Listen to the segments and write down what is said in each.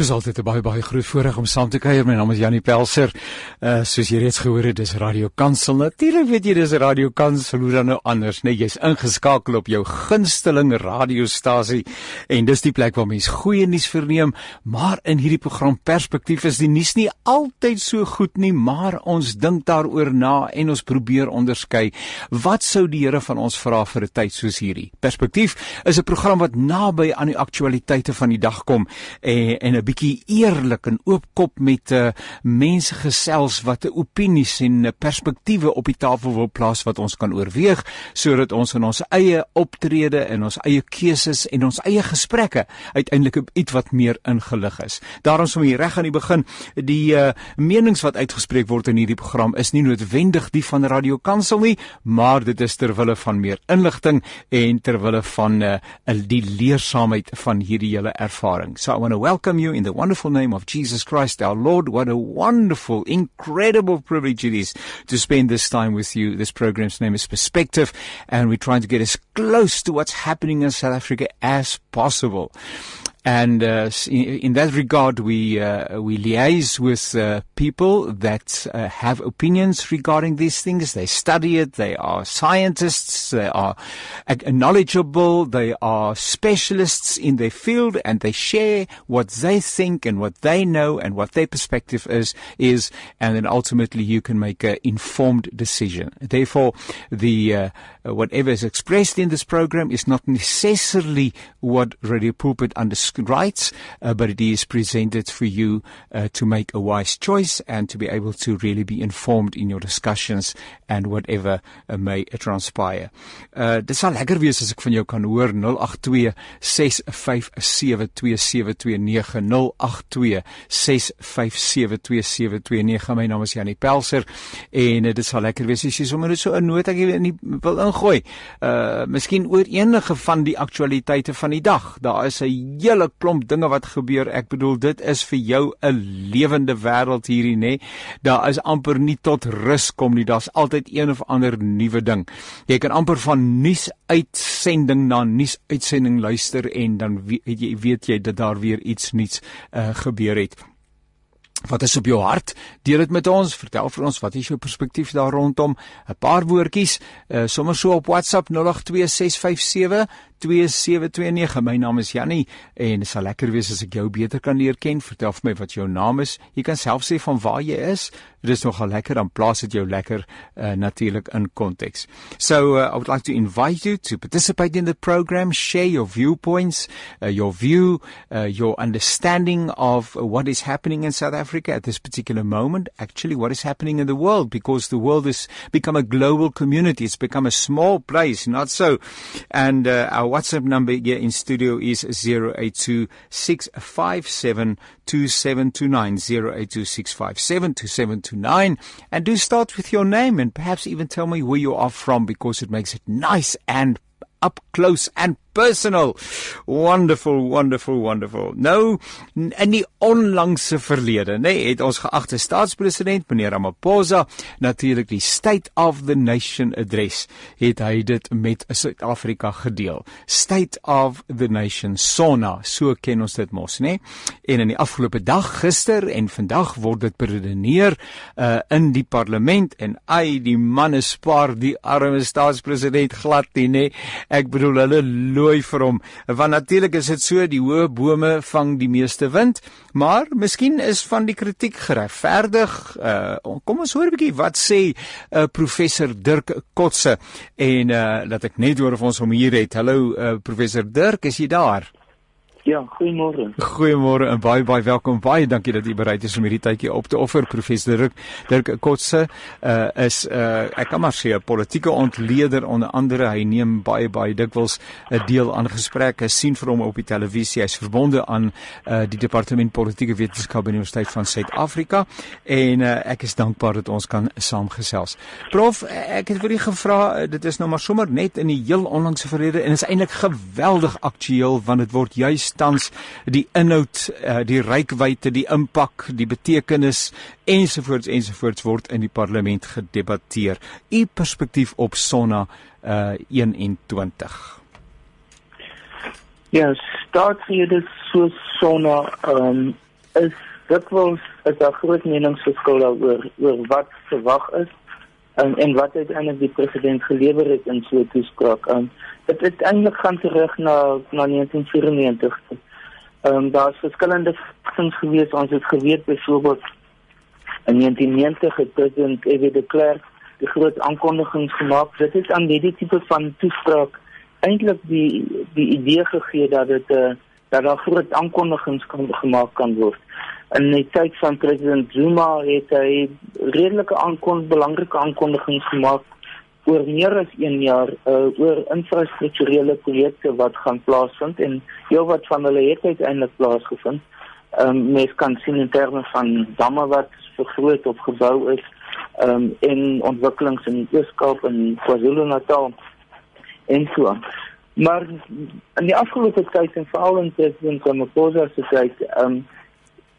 Soos altyd 'n baie baie groot voorreg om saam te kuier. My naam is Janie Pelser. Uh soos jy reeds gehoor het, dis Radio Kansel. Natuurlik weet jy dis Radio Kansel, hoe dan nou anders, nee, jy's ingeskakel op jou gunsteling radiostasie en dis die plek waar mens goeie nuus verneem, maar in hierdie program Perspektief is die nuus nie altyd so goed nie, maar ons dink daaroor na en ons probeer onderskei. Wat sou die Here van ons vra vir 'n tyd soos hierdie? Perspektief is 'n program wat naby aan die aktualiteite van die dag kom en, en 'n bietjie eerlik en oopkop met uh, mense gesels wat 'n opinies en uh, perspektiewe op die tafel wil plaas wat ons kan oorweeg sodat ons in ons eie optrede en ons eie keuses en ons eie gesprekke uiteindelik iets wat meer ingelig is. Daarom som hier reg aan die begin die uh, menings wat uitgespreek word in hierdie program is nie noodwendig die van Radio Kansel nie, maar dit is ter wille van meer inligting en ter wille van uh, die leersaamheid van hierdie hele ervaring. So I want to welcome you in the wonderful name of Jesus Christ, our Lord. What a wonderful, incredible privilege it is to spend this time with you. This program's name is Perspective, and we're trying to get as close to what's happening in South Africa as possible. And uh, in that regard, we uh, we liaise with uh, people that uh, have opinions regarding these things. They study it. They are scientists. They are knowledgeable. They are specialists in their field, and they share what they think and what they know and what their perspective is. Is and then ultimately you can make an informed decision. Therefore, the uh, whatever is expressed in this program is not necessarily what Radio Pulpit understands rights, uh, but it is presented for you uh, to make a wise choice and to be able to really be informed in your discussions and whatever uh, may transpire. Uh dit sal lekker wees as ek van jou kan hoor 082 6572729 082 6572729 my naam is Janie Pelser en uh, dit sal lekker wees as jy sommer so 'n nota wil ingooi. Uh miskien oor enige van die aktualiteite van die dag. Daar is 'n hele hele klomp dinge wat gebeur. Ek bedoel dit is vir jou 'n lewende wêreld hierdie nê. Daar is amper nie tot rus kom nie. Daar's altyd een of ander nuwe ding. Jy kan amper van nuus uitsending na nuus uitsending luister en dan weet jy weet jy dat daar weer iets nuuts uh, gebeur het. Wat is op jou hart? Deel dit met ons. Vertel vir ons wat is jou perspektief daar rondom? 'n Paar woordjies, uh, sommer so op WhatsApp 082657 2729. My naam is Jannie en dit sal lekker wees as ek jou beter kan leer ken. Vertel vir my wat jou naam is. Jy kan self sê van waar jy is. Dit is nogal lekker dan plaas dit jou lekker uh, natuurlik in konteks. So uh, I would like to invite you to participate in the program, share your viewpoints, uh, your view, uh, your understanding of what is happening in South Africa at this particular moment, actually what is happening in the world because the world has become a global community. It's become a small place, not so. And uh, our WhatsApp number here in studio is 0826572729 and do start with your name and perhaps even tell me where you are from because it makes it nice and up close and personal. Wonderful, wonderful, wonderful. Nou in die onlangse verlede, nê, nee, het ons geagte staatspresident meneer Ramaphosa natuurlik die State of the Nation address het hy dit met Suid-Afrika gedeel. State of the Nation SONA, so ken ons dit mos, nê? Nee? En in die afgelope dag, gister en vandag word dit beredeneer uh in die parlement en ai die manne spaar die arme staatspresident glad nie, nê? Nee? Ek bedoel hulle looi vir hom. Want natuurlik is dit so die hoë bome vang die meeste wind, maar miskien is van die kritiek geregverdig. Uh kom ons hoor 'n bietjie wat sê uh professor Dirk Kotse en uh laat ek net hoor of ons hom hier het. Hallo uh professor Dirk, is jy daar? Ja, goeiemôre. Goeiemôre en baie baie welkom. Baie dankie dat u bereid is om hierdie tydjie op te offer, professor Dirk. Dirk Kotse uh, is uh, ek kan maar sê 'n politieke ontleder onder andere. Hy neem baie baie dikwels 'n deel aan gesprekke, sien vir hom op die televisie. Hy's verbonde aan uh, die departement politieke wetenskap by die Universiteit van Suid-Afrika en uh, ek is dankbaar dat ons kan saamgesels. Prof, ek het vir u gevra, dit is nou maar sommer net in die heel onlangse verlede en is eintlik geweldig aktueel want dit word juis tans die inhoud, uh, die rykwyte, die impak, die betekenis ensovoorts ensovoorts word in die parlement gedebatteer. U perspektief op Sonna uh 21. Ja, staatsrede so Sonna ehm um, is dit is daar groot meningsverskil oor oor wat verwag is en en wat uiteindelik die president gelewer het in so 'n toespraak. Um, dit het eintlik gaan terug na na 1994. Ehm um, daar's verskillende things gewees. Ons het geweet byvoorbeeld in 1990 het president F.W. de Klerk die groot aankondigings gemaak. Dit is aan hierdie tipe van toespraak eintlik die die idee gegee dat dit 'n uh, dat daar groot aankondigings kan gemaak kan word. In die tyd van president Zuma het hy redelike aankon belangrike aankondigings gemaak oor meer as 1 jaar uh, oor infrastrukturele projekte wat gaan plaasvind en heel wat van hulle het uiteindelik plaasgevind. Ehm um, mens kan sien in terme van damme wat vergroot of gebou is ehm um, en ontwikkelings in Ooskaap en KwaZulu-Natal en so. Maar in die afgelope tyd en veral in president Ramaphosa se tyd, ehm um,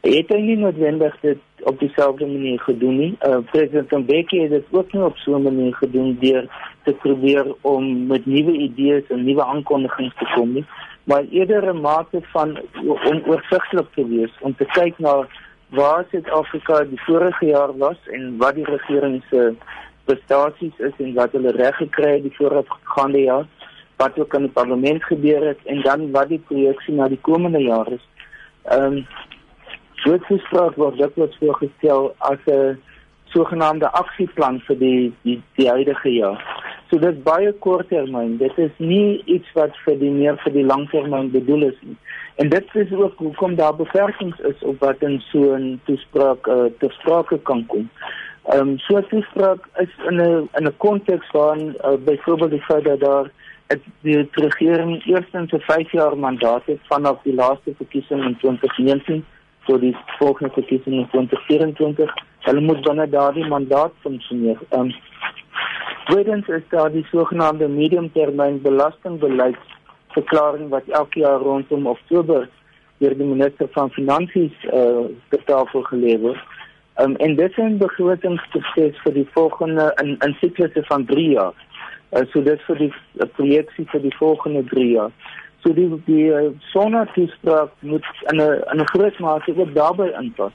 het hy nie noodwendig dit op dieselfde manier gedoen nie. Uh, president Mbeki het dit ook nie op so 'n manier gedoen deur te probeer om met nuwe idees en nuwe aankondigings te kom nie, maar eerder 'n mate van om oorsigtelik te wees om te kyk na waar Suid-Afrika die vorige jaar was en wat die regering se prestasies is en wat hulle reg gekry het die voorafgaande jaar wat ook in die parlement gebeur het en dan wat die projeksie na die komende jaar is. Ehm um, so het gespreek word dit wat voorgestel as 'n sogenaamde aksieplan vir die die die huidige jaar. So dit is baie korttermyn. Dit is nie iets wat vir die meer vir die langtermyn bedoel is nie. En dit is ook hoekom daar beperkings is op wat in so 'n toespraak uh, ter sprake kan kom. Ehm um, so 'n toespraak is in 'n in 'n konteks waarin uh, byvoorbeeld die feit dat daar die regering eerstens 'n 5 jaar mandaat het vanaf die laaste verkiesing in 2019 tot die volgende verkiesing in 2024. Hulle moet binne daardie mandaat funksioneer. Ehm tweedens is daar die sogenaamde mediumtermyn belastingbeleid verklaring wat elke jaar rondom Oktober deur die minister van Finansies eh uh, tafel gelê word. Ehm um, en dit is 'n begrotingsproses vir die volgende in in siklusse van 3 jaar. Uh, so dit vir die uh, projeksie vir die volgende 3 jaar. So die die uh, sona toespraak moet in 'n in 'n groot mate ook daarbey inpas.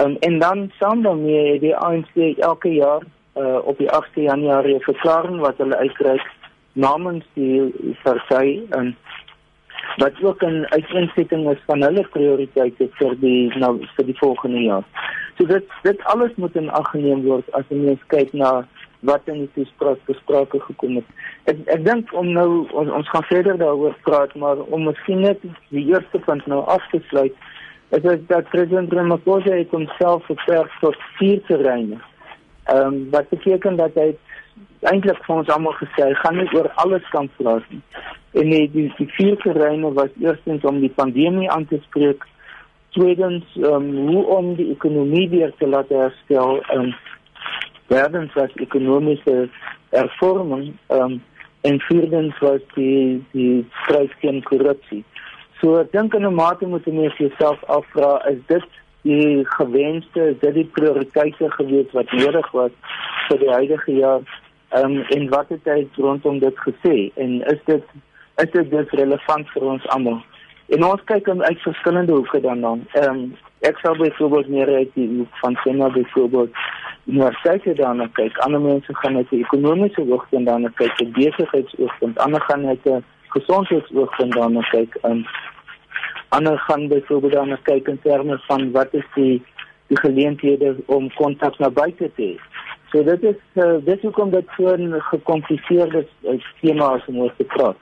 Um, en dan saam daarmee die ANC elke jaar uh, op die 8 Januarie verklaring wat hulle uitkry namens die party en wat ook 'n uiteensetting is van hulle prioriteite vir die nou vir die volgende jaar. So dit dit alles moet in ag geneem word as jy mens kyk na wat in die toespraak besprake gekom het. Ek ek dink om nou ons, ons gaan verder daaroor praat, maar om miskien net die eerste punt nou af te sluit, is dit dat president Ramaphosa het homself verwerf tot vier terreine. Ehm um, wat beteken dat hy eintlik vir ons almal gesê hy gaan nie oor alles kan praat nie. En die die, die vier terreine was eerstens om die pandemie aan te spreek, tweedens um, hoe om die ekonomie weer te laat herstel en um, derdens was ekonomiese hervorming um, en vierdens was die die stryd teen korrupsie. So ek dink in 'n mate moet jy jouself afvra is dit die gewenste, is dit die prioriteite gewees wat nodig was vir die huidige jaar um, en wat het hy rondom dit gesê en is dit is dit dus relevant vir ons almal? En ons kyk uit verskillende hoeke dan dan. Ehm um, ek sou byvoorbeeld meer uit die hoek van sena byvoorbeeld universiteite daarna kyk. Ander mense gaan uit 'n ekonomiese oogpunt daarna kyk, 'n besigheidsoogpunt. Ander gaan uit 'n gesondheidsoogpunt daarna kyk. En ander gaan byvoorbeeld daarna kyk in terme van wat is die die geleenthede om kontak na buite te hê. So dit is uh, dit hoekom dit so 'n gekompliseerde uh, tema is om oor te praat.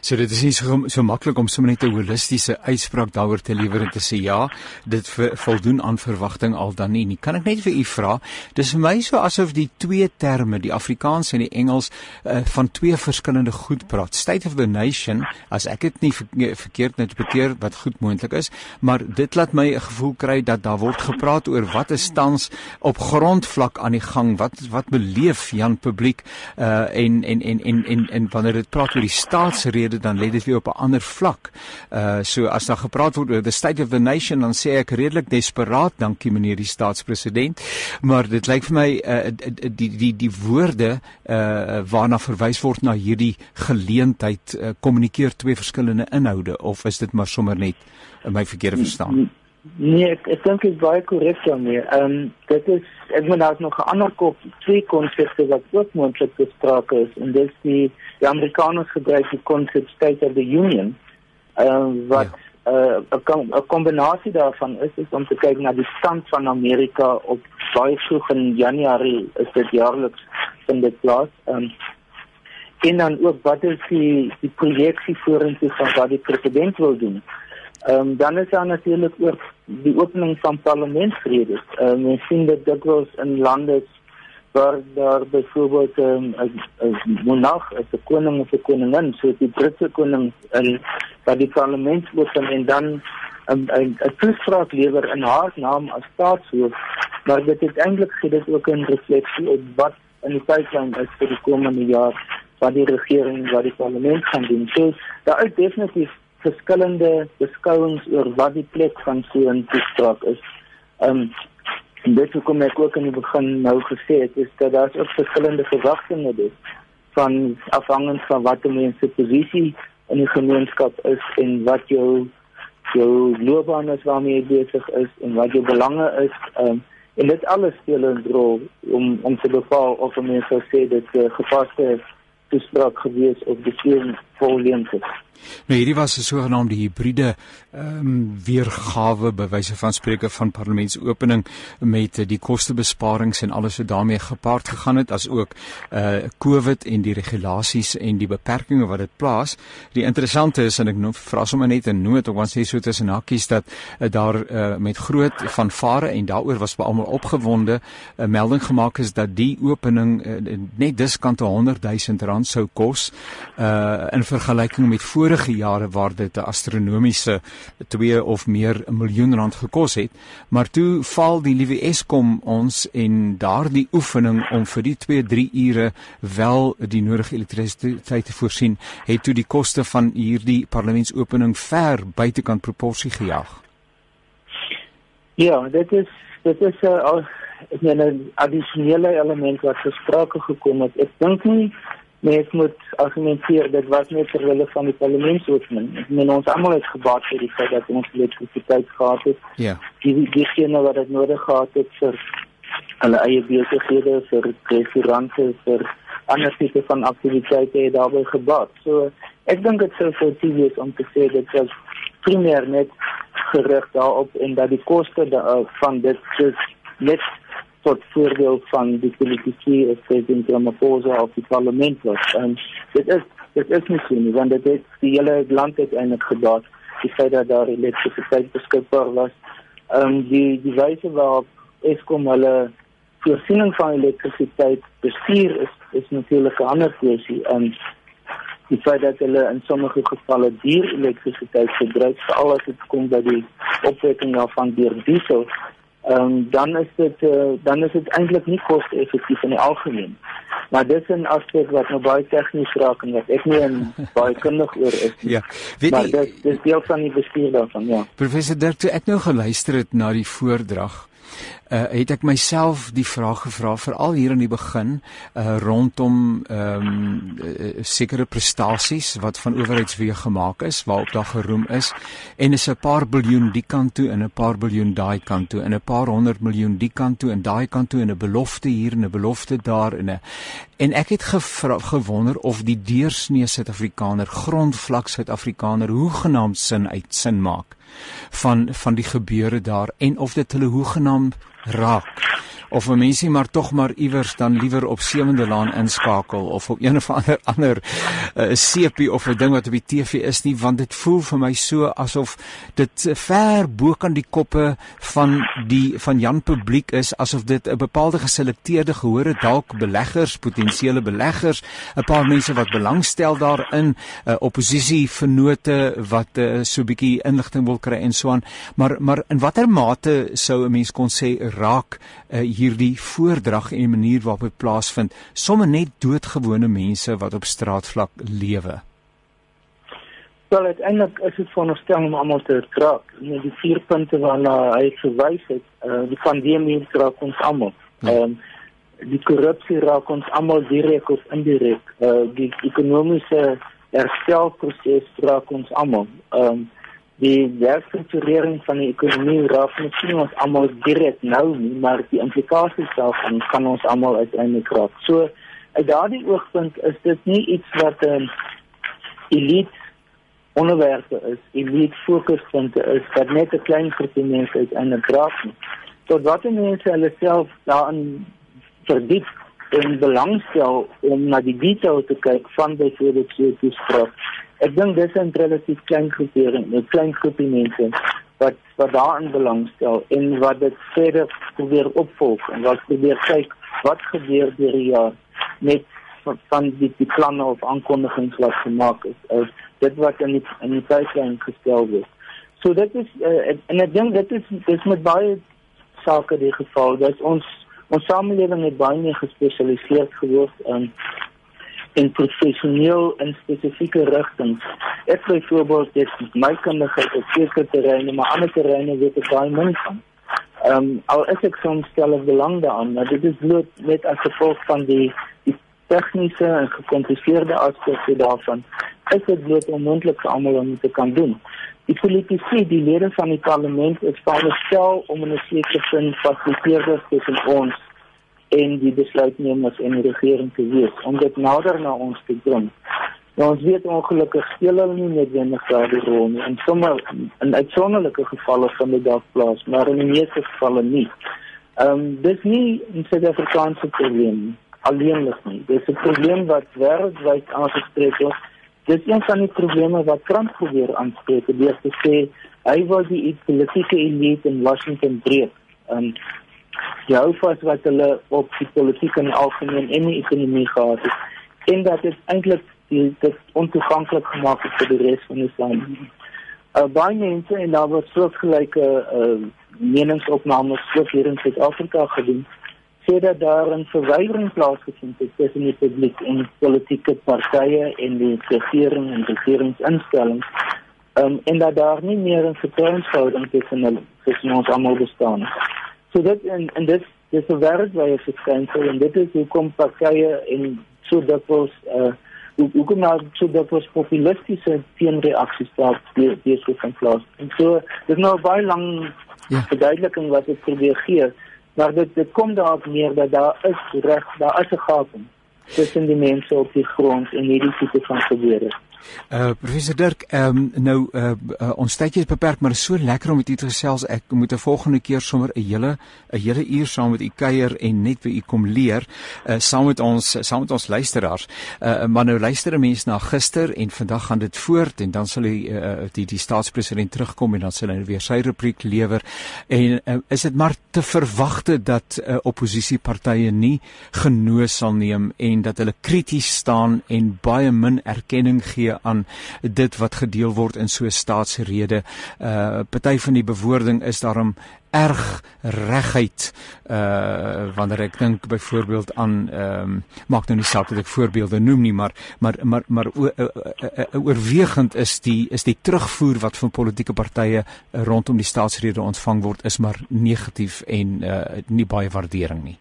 So dit is nie so so maklik om sommer net 'n holistiese uitspraak daaroor te lewer en te sê ja, dit voldoen aan verwagting al dan nie. Kan ek net vir u vra? Dis vir my so asof die twee terme, die Afrikaans en die Engels, uh, van twee verskillende goed praat. State of the nation, as ek dit nie verkeerd interpreteer wat goed moontlik is, maar dit laat my 'n gevoel kry dat daar word gepraat oor wat is tans op grondvlak aan die gang. Wat wat beleef Jan publiek uh en en en en en, en wanneer dit praat oor die staats rede dan lê dit weer op 'n ander vlak. Uh so as daar gepraat word oor the state of the nation dan sê ek redelik desperaat dankie meneer die staatspresident. Maar dit lyk vir my uh die die die woorde uh waarna verwys word na hierdie geleentheid uh, kommunikeer twee verskillende inhoude of is dit maar sommer net in my verkeerde verstaan? Nee, ek, ek dink dit is baie korrek daarmee. Ehm um, dit is ek moet nou nog 'n ander kop twee konsepte wat ook moontlik bespreek is en dis die die Amerikaners gebruik die konsep State of the Union. Ehm um, wat ja. uh, 'n kombinasie daarvan is is om te kyk na die stand van Amerika op baie vroeg in Januarie is dit jaarliks in dit plaas. Ehm um, en dan ook wat is die die projeksie vorentoe van wat die president wil doen. Ehm um, dan is daar natuurlik ook die opening van parlementsrede. Ehm um, ons sien dit dikwels in lande waar daar byvoorbeeld ehm, 'n um, 'n monarg, 'n koning of 'n koningin, so die Britse koning en dat die parlement open en dan 'n 'n toespraak lewer in haar naam as staatshoof. Maar dit het eintlik gedit ook 'n refleksie op wat in die pipeline is vir die komende jaar wat die regering wat die parlement gaan doen. So daar is definitief verskillende beskouings oor wat die plek van so 'n toespraak is. Um, dit hoekom ek ook in die begin nou gesê het is dat daar ook verskillende verwagtinge is van afhangend van wat die mense posisie in die gemeenskap is en wat jou jou loopbaan is waarmee jy besig is en wat jou belange is. Um, en dit alles speel 'n rol om om te bepaal of mense sê dit uh, gepaste toespraak gewees of die twee volumes is. Nou hierdie was 'n sogenaamde hibriede ehm um, weergawe by wyse van spreuke van parlementsopening met die kostebesparings en alles wat daarmee gepaard gegaan het as ook uh COVID en die regulasies en die beperkings wat dit plaas. Die interessante is en ek nou vra sommer net 'n noot om ons sê so tussen hakkies dat uh, daar uh, met groot vanvare en daaroor was be almal opgewonde 'n uh, melding gemaak is dat die opening uh, net diskant 100 000 rand sou kos uh in vergelyking met voor vorige jare waar dit 'n astronomiese 2 of meer miljoen rand gekos het, maar toe val die liewe Eskom ons en daardie oefening om vir die 2-3 ure wel die nodige elektrisiteit te voorsien, het toe die koste van hierdie parlementsopening ver buitekant proporsie gejaag. Ja, dit is dit is 'n uh, 'n addisionele element wat gesprake gekom het. Ek dink nie mens moet argumenteer dit was net ter wille van die parlementsopening. Ek meen ons almal het gebaat vir die feit dat ons elektrisiteit gehad het. Ja. Die diegene wat dit nodig gehad het vir hulle eie besighede, vir restaurante, vir ander tipe van aktiwiteite het daarbey gebaat. So ek dink dit sou foutief wees om te sê dit was primêr net gerig daarop en dat die koste van dit net tot voordeel van die politici of president Ramaphosa of die parlement was. En dit is dit is nie so nie, want dit het die hele land uiteindelik gebaat die feit dat daar elektrisiteit beskikbaar was. Ehm um, die die wyse waarop Eskom hulle voorsiening van elektrisiteit bestuur is is natuurlik 'n ander kwessie. Ehm um, die feit dat hulle in sommige gevalle duur elektrisiteit gebruik, veral as dit kom by die opwekking van deur diesel um, dan is dit uh, dan is dit eintlik nie koste-effektief in die algemeen. Maar dis 'n aspek wat nou baie tegnies raak en wat ek nie in baie kundig oor is nie. Ja. Weet maar dit dis deel van die bestuur daarvan, ja. Professor Dirk, toe ek nou geluister het na die voordrag, uh, het ek myself die vraag gevra veral hier in die begin uh, rondom ehm um, uh, sekere prestasies wat van owerheidsweë gemaak is waarop daar geroem is en is 'n paar biljoen die kant toe en 'n paar biljoen daai kant toe en 'n paar honderd miljoen die kant toe en daai kant toe en 'n belofte hier en 'n belofte daar en 'n en ek het gevra, gewonder of die deursnee Suid-Afrikaner grondvlak Suid-Afrikaner hoegenaamd sin uit sin maak van van die gebeure daar en of dit hulle hoegenaamd raak of 'n mensie maar tog maar iewers dan liewer op Sewende Laan inskakel of op een of ander ander 'n uh, sepie of 'n ding wat op die TV is nie want dit voel vir my so asof dit ver bo kan die koppe van die van Jan publiek is asof dit 'n bepaalde geselekteerde gehore dalk beleggers potensiële beleggers 'n paar mense wat belangstel daarin uh, oppositie vennote wat uh, so 'n bietjie inligting wil kry en so aan. Maar maar in watter mate sou 'n mens kon sê raak uh, hierdie voordrag en die manier waarop dit plaasvind, sommer net doodgewone mense wat op straatvlak lewe. Wel, uiteindelik is dit veronderstel om almal te raak. En die vier punte waarna hy verwys het, uh, die pandemie raak ons almal. Ja. Ehm ja. um, die korrupsie raak ons almal direk of indirek. Uh, die ekonomiese herstelproses raak ons almal. Ehm um, die werkstrukturering van die ekonomie raak miskien ons almal direk nou nie, maar die implikasies daarvan kan ons almal uiteindelik raak. So uit daardie oogpunt is dit nie iets wat 'n um, elite onderwerpe is, elite fokuspunte is wat net 'n klein groepie mense uiteindelik raak nie. Tot watter mense hulle self daarin verdiep en belangstel om na die detail te kyk van byvoorbeeld 'n toespraak ek dink dis 'n relatief klein groepering, 'n klein groepie mense wat wat daarin belangstel en wat dit verder probeer opvolg en wat probeer kyk wat gebeur deur die jaar met van die, die planne of aankondigings wat gemaak is. Uh, dit wat in die, in die tydlyn gestel word. So dit is uh, en ek dink dit is dis met baie sake die geval. Dis ons ons samelewing het baie meer gespesialiseer geword in en professioneel in spesifieke rigtings. Ek byvoorbeeld het my kundigheid op sekere terreine, maar ander terreine weet ek baie min van. Ehm um, al is ek soms stel of belang daaraan, maar dit is bloot net as gevolg van die die tegniese en gekompliseerde aspekte daarvan. Is dit bloot onmoontlik vir almal om te kan doen. Die politici, die lede van die parlement, is veronderstel om in 'n sekere sin fasiliteerders tussen ons en die besluitnemers en die regering te wees om dit nader na ons te bring. Nou ons weet ongelukkig speel hulle nie noodwendig daardie rol nie. In sommige in uitsonderlike gevalle van die dag plaas, maar in die meeste gevalle nie. Ehm um, dis nie 'n Suid-Afrikaanse probleem alleenlik nie. Dis 'n probleem wat wêreldwyd aangespreek word. Dis een van die probleme wat Trump probeer aanspreek deur te sê hy wil die politieke elite in Washington breek. Ehm um, die houvas wat hulle op die politiek en algemeen en die ekonomie gehad het en dat dit eintlik dit ontoeganklik gemaak het vir die res van die land. Uh, baie mense en daar was so gelyke uh, meningsopnames ook hier in Suid-Afrika gedoen sê dat daar 'n verwydering plaasgevind het tussen die publiek en politieke partye en die regering en regeringsinstellings um, en dat daar nie meer 'n vertrouensverhouding tussen hulle tussen ons almal bestaan nie. So dit en en dit dis 'n wêreldwye verskynsel en dit is hoekom partye en so dikwels uh hoe hoe kom nou so dikwels populistiese teenreaksies daar die die so van plaas. En so dis nou baie lank ja. verduideliking wat ek probeer gee, maar dit dit kom daarop neer dat daar is reg, daar is 'n gaping tussen die mense op die grond en hierdie tipe van gebeure. Uh professor Dirk, ehm um, nou uh, uh ons tydjie is beperk, maar is so lekker om met u te gesels. Ek moet 'n volgende keer sommer 'n hele 'n hele uur saam met u kuier en net by u kom leer, uh saam met ons saam met ons luisteraars. Uh maar nou luister mense na gister en vandag gaan dit voort en dan sal die uh, die die staatspresident terugkom en dan sal hy weer sy rubriek lewer. En uh, is dit maar te verwagte dat uh, oppositiepartye nie genoos sal neem en dat hulle krities staan en baie min erkenning gee aan dit wat gedeel word in so staatsrede. Uh party van die bewoording is daarom erg reguit uh wanneer ek dink byvoorbeeld aan ehm um, maak nou nie saak dat ek voorbeelde noem nie maar maar maar maar oorwegend is die is die terugvoer wat van politieke partye rondom die staatsrede ontvang word is maar negatief en uh nie baie waardering nie.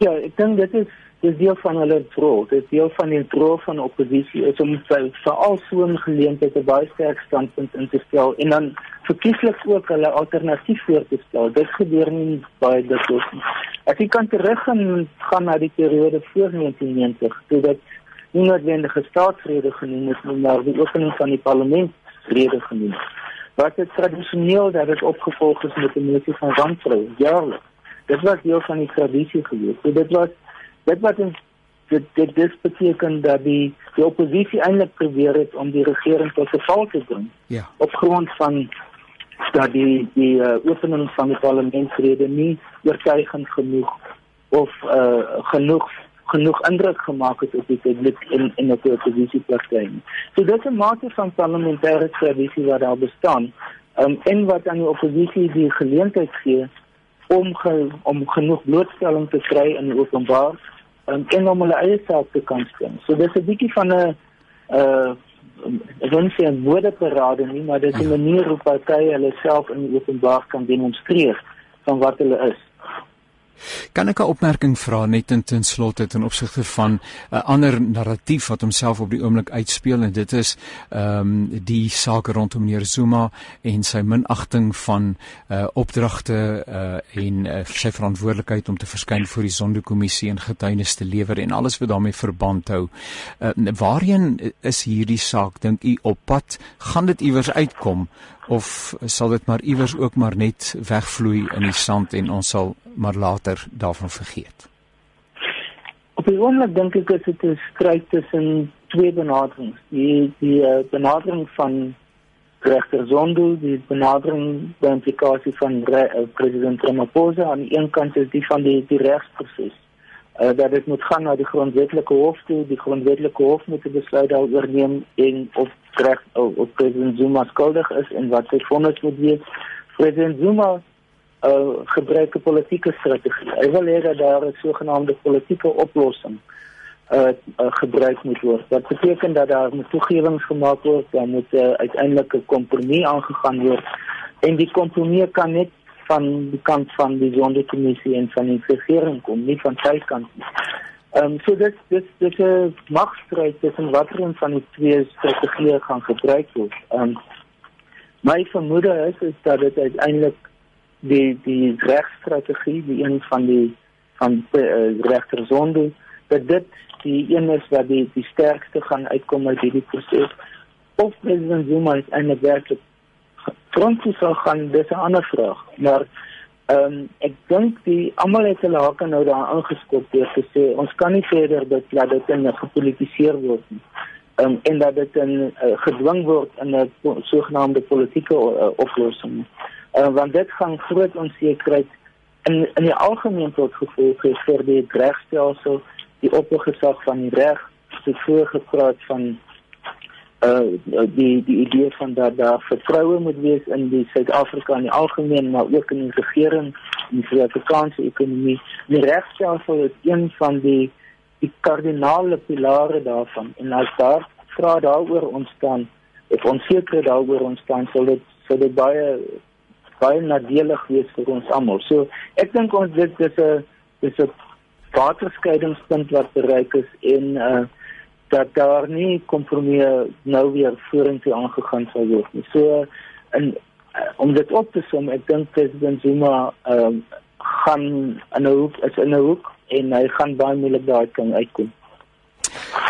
Ja, ek dink dit is dis deel van hulle rol. Dis deel van die rol van oppositie is om veral so 'n geleentheid 'n baie sterk standpunt in te stel en dan verkieslik ook hulle alternatief voor te stel. Dit gebeur nie baie dikwels nie. As jy kan teruggaan gaan na die periode voor 1990, toe dit nie noodwendige staatsrede genoem is nie, maar die opening van die parlement rede genoem. Wat dit tradisioneel dat dit opgevolg is met 'n motie van wantroue jaarliks. Dit was deel van die tradisie geweest. So dit was dit wat ons dit dit dis beteken dat die die oppositie eintlik probeer het om die regering tot 'n val te bring. Ja. Op grond van dat die die uh, oefening van die parlementsrede nie oortuigend genoeg of uh, genoeg genoeg indruk gemaak het op die publiek in in die oppositiepartye. So dit is 'n mate van parlementêre tradisie wat daar bestaan. Um, en wat aan die oppositie die geleentheid gee om ge, om genoeg blootstelling te kry in die openbaar um, en om hulle eie saak te kan stem. So dis 'n bietjie van 'n uh ek wil sê 'n woordeparade nie, maar dis 'n manier hoe partye hulle self in die openbaar kan demonstreer van wat hulle is. Kan ek 'n opmerking vra net in ten slotte ten opsigte van 'n uh, ander narratief wat homself op die oomblik uitspeel en dit is ehm um, die saak rondom meneer Zuma en sy minagting van uh, opdragte uh, en uh, sy verantwoordelikheid om te verskyn voor die Sonderkommissie en getuienis te lewer en alles wat daarmee verband hou. Uh, waarheen is hierdie saak dink u op pad? Gaan dit iewers uitkom of sal dit maar iewers ook maar net wegvloei in die sand en ons sal maar later daarvan vergeet? Op die oomblik dink ek dit is 'n stryd tussen twee benaderings. Die die uh, benadering van regter Zondo, die benadering by implikasie van re, uh, president Ramaphosa aan die een kant is die van die die regsproses. Uh, dat dit moet gaan na die grondwetlike hof toe, die grondwetlike hof moet 'n besluit daaroor neem en of reg of, of president Zuma skuldig is en wat sy vonnis moet wees. President Zuma uh, gebruik 'n politieke strategie. Hy wil hê dat daar 'n sogenaamde politieke oplossing uh, uh gebruik moet word. Wat beteken dat daar moet toegewings gemaak word, dan moet uh, uiteindelik 'n kompromie aangegaan word. En die kompromie kan net van die kant van die sondekommissie en van die regering kom, nie van sy kant nie. Ehm um, so dit dit dit 'n magstryd tussen watter een van die twee strategieë gaan gebruik word. Ehm um, my vermoede is is dat dit uiteindelik die die regstrategie die een van die van uh, regter Zondo dat dit die een is wat die die sterkste gaan uitkom uit hierdie proses of president Zuma is eintlik werklik frontie sal gaan dis 'n ander vraag maar ehm um, ek dink die almal het hulle hake nou daar aangeskop deur te sê ons kan nie verder dat laat dit in gepolitiseer word nie. Um, en dat dit in uh, gedwing word in 'n sogenaamde politieke uh, oplossing uh, want dit gaan groot onsekerheid in in die algemeen tot gevolg hê vir die regstelsel die opgesag van die reg het vroeër gepraat van uh die die idee van dat daar vertroue moet wees in die Suid-Afrika in die algemeen maar ook in die regering en die Suid-Afrikaanse ekonomie die regstelsel is een van die die kardinale pilare daarvan en as daar vra daaroor ontstaan of onsekerheid daaroor ontstaan sal dit sal dit baie baie nadelig wees vir ons almal. So ek dink ons dit is 'n dis 'n waterscheidingspunt wat bereik is en uh dat daar nie kompromie nou weer vorentoe aangegaan sal word nie. So en uh, om dit op te som, ek dink president Zuma ehm uh, gaan in 'n hoek is in 'n hoek en hy gaan baie moeilik daar uitkom.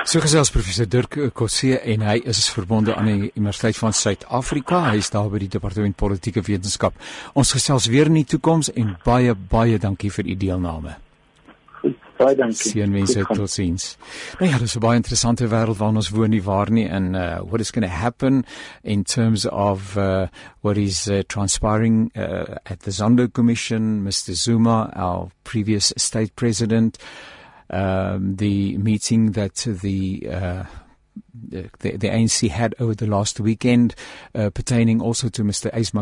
So gesels professor Dirk Kotse en hy is verbonde aan die Universiteit van Suid-Afrika. Hy is daar by die departement politieke wetenskap. Ons gesels weer in die toekoms en baie baie dankie vir u deelname. Baie dankie. Sien mense tot sins. Nou ja, dis 'n baie interessante wêreld waarin ons woon nie waar nie en uh what is going to happen in terms of uh what is uh, transpiring uh, at the Zondo Commission, Mr Zuma, our previous state president um, the meeting that the uh, the, the ANC had over the last weekend, uh, pertaining also to Mr. Ace.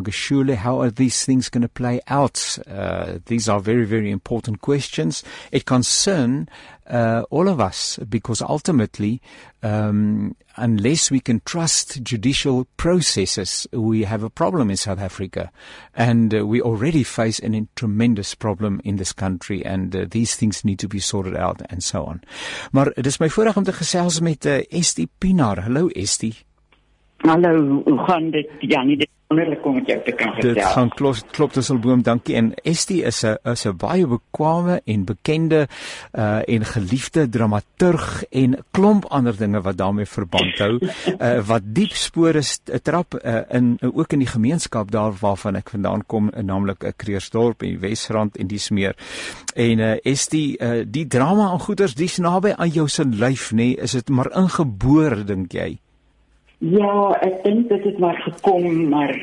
How are these things going to play out? Uh, these are very, very important questions. It concern uh, all of us because ultimately, um, unless we can trust judicial processes, we have a problem in South Africa. And uh, we already face a tremendous problem in this country and uh, these things need to be sorted out and so on. Maar dit is my voorreg om te gesels met uh, Estie Pinaar. Hallo Estie. Hallo, hoe gaan dit? Ja, nie dit wonderlik om met jou te kan gesels. Dit gaan klop klop Tusselboom, dankie. En Estie is 'n is 'n baie bekwame en bekende uh en geliefde dramaturg en klomp ander dinge wat daarmee verband hou, uh wat diep spore trap uh, in uh, ook in die gemeenskap daar waarvan ek vandaan kom, uh, naamlik 'n uh, Kreersdorp en Wesrand en dis meer. En uh Estie, uh die drama en goeters dis naby aan jou se lyf nê, nee, is dit maar ingebore dink jy? Ja, ek dink dit het maar gekom maar